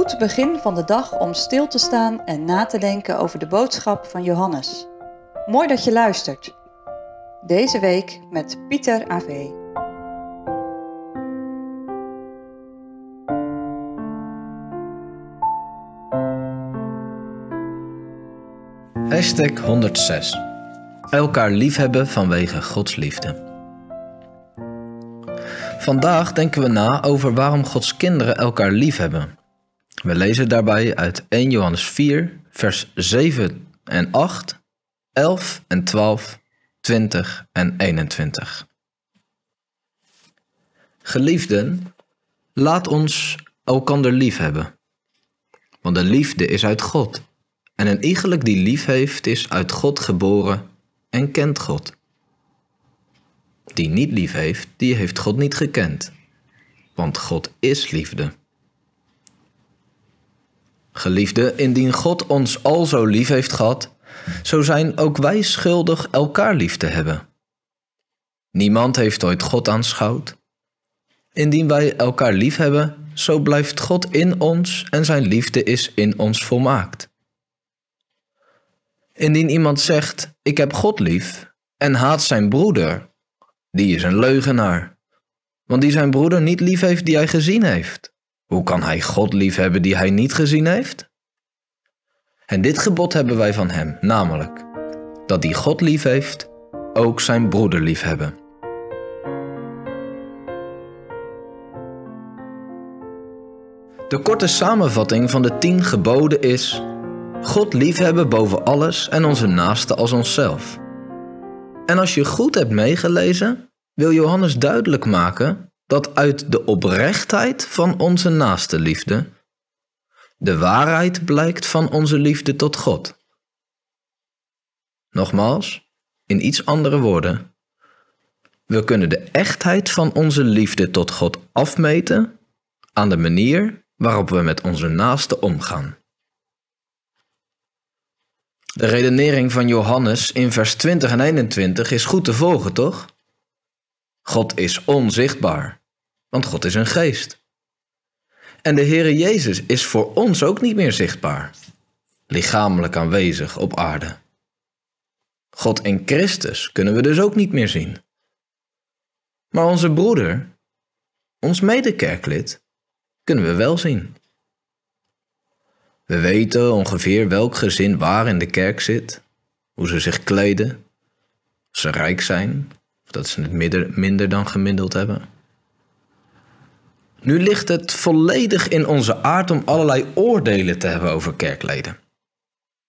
goed begin van de dag om stil te staan en na te denken over de boodschap van Johannes. Mooi dat je luistert. Deze week met Pieter AV. Hashtag 106. Elkaar liefhebben vanwege Gods liefde. Vandaag denken we na over waarom Gods kinderen elkaar liefhebben. We lezen daarbij uit 1 Johannes 4, vers 7 en 8, 11 en 12, 20 en 21. Geliefden, laat ons elkander lief hebben. Want de liefde is uit God. En een iegelijk die lief heeft, is uit God geboren en kent God. Die niet lief heeft, die heeft God niet gekend. Want God is liefde. Geliefde, indien God ons al zo lief heeft gehad, zo zijn ook wij schuldig elkaar lief te hebben. Niemand heeft ooit God aanschouwd. Indien wij elkaar lief hebben, zo blijft God in ons en zijn liefde is in ons volmaakt. Indien iemand zegt: Ik heb God lief en haat zijn broeder, die is een leugenaar. Want die zijn broeder niet lief heeft die hij gezien heeft. Hoe kan hij God lief hebben die hij niet gezien heeft? En dit gebod hebben wij van hem, namelijk dat die God lief heeft, ook zijn broeder lief hebben. De korte samenvatting van de tien geboden is: God liefhebben boven alles en onze naaste als onszelf. En als je goed hebt meegelezen, wil Johannes duidelijk maken dat uit de oprechtheid van onze naaste liefde de waarheid blijkt van onze liefde tot God. Nogmaals, in iets andere woorden, we kunnen de echtheid van onze liefde tot God afmeten aan de manier waarop we met onze naaste omgaan. De redenering van Johannes in vers 20 en 21 is goed te volgen, toch? God is onzichtbaar, want God is een geest. En de Heere Jezus is voor ons ook niet meer zichtbaar, lichamelijk aanwezig op aarde. God in Christus kunnen we dus ook niet meer zien. Maar onze broeder, ons medekerklid, kunnen we wel zien. We weten ongeveer welk gezin waar in de kerk zit, hoe ze zich kleden, of ze rijk zijn, of dat ze het minder dan gemiddeld hebben. Nu ligt het volledig in onze aard om allerlei oordelen te hebben over kerkleden.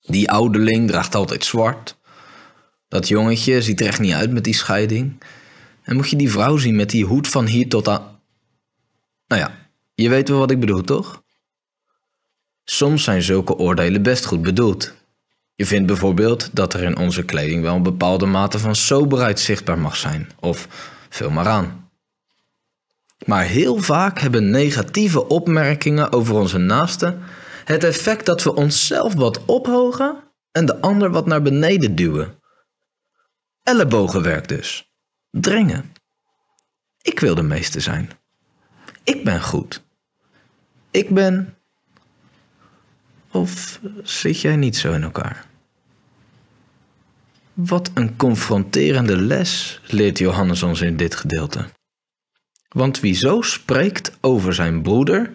Die ouderling draagt altijd zwart. Dat jongetje ziet er echt niet uit met die scheiding. En moet je die vrouw zien met die hoed van hier tot aan. Nou ja, je weet wel wat ik bedoel, toch? Soms zijn zulke oordelen best goed bedoeld. Je vindt bijvoorbeeld dat er in onze kleding wel een bepaalde mate van soberheid zichtbaar mag zijn, of vul maar aan. Maar heel vaak hebben negatieve opmerkingen over onze naasten het effect dat we onszelf wat ophogen en de ander wat naar beneden duwen. Ellebogenwerk dus. Dringen. Ik wil de meeste zijn. Ik ben goed. Ik ben of zit jij niet zo in elkaar? Wat een confronterende les leert Johannes ons in dit gedeelte. Want wie zo spreekt over zijn broeder,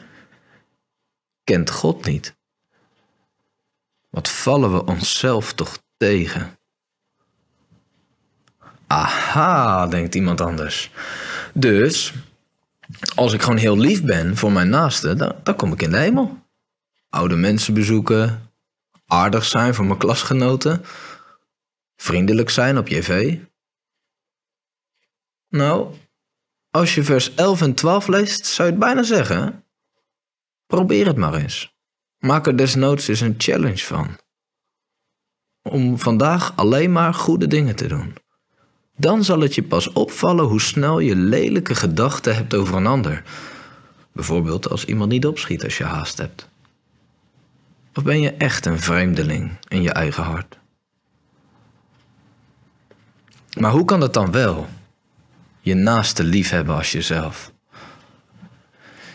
kent God niet. Wat vallen we onszelf toch tegen? Aha, denkt iemand anders. Dus, als ik gewoon heel lief ben voor mijn naaste, dan, dan kom ik in de hemel oude mensen bezoeken, aardig zijn voor mijn klasgenoten, vriendelijk zijn op JV. Nou, als je vers 11 en 12 leest, zou je het bijna zeggen. Probeer het maar eens. Maak er desnoods eens een challenge van. Om vandaag alleen maar goede dingen te doen. Dan zal het je pas opvallen hoe snel je lelijke gedachten hebt over een ander. Bijvoorbeeld als iemand niet opschiet als je haast hebt. Of ben je echt een vreemdeling in je eigen hart? Maar hoe kan het dan wel? Je naaste liefhebben als jezelf.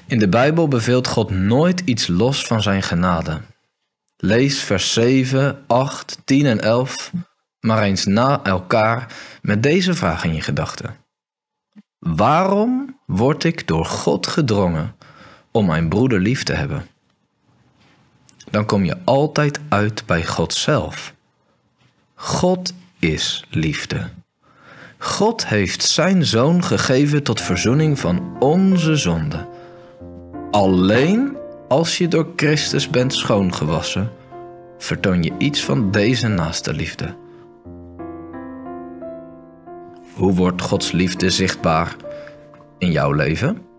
In de Bijbel beveelt God nooit iets los van zijn genade. Lees vers 7, 8, 10 en 11 maar eens na elkaar met deze vraag in je gedachten. Waarom word ik door God gedrongen om mijn broeder lief te hebben? Dan kom je altijd uit bij God zelf. God is liefde. God heeft zijn zoon gegeven tot verzoening van onze zonden. Alleen als je door Christus bent schoongewassen, vertoon je iets van deze naaste liefde. Hoe wordt Gods liefde zichtbaar in jouw leven?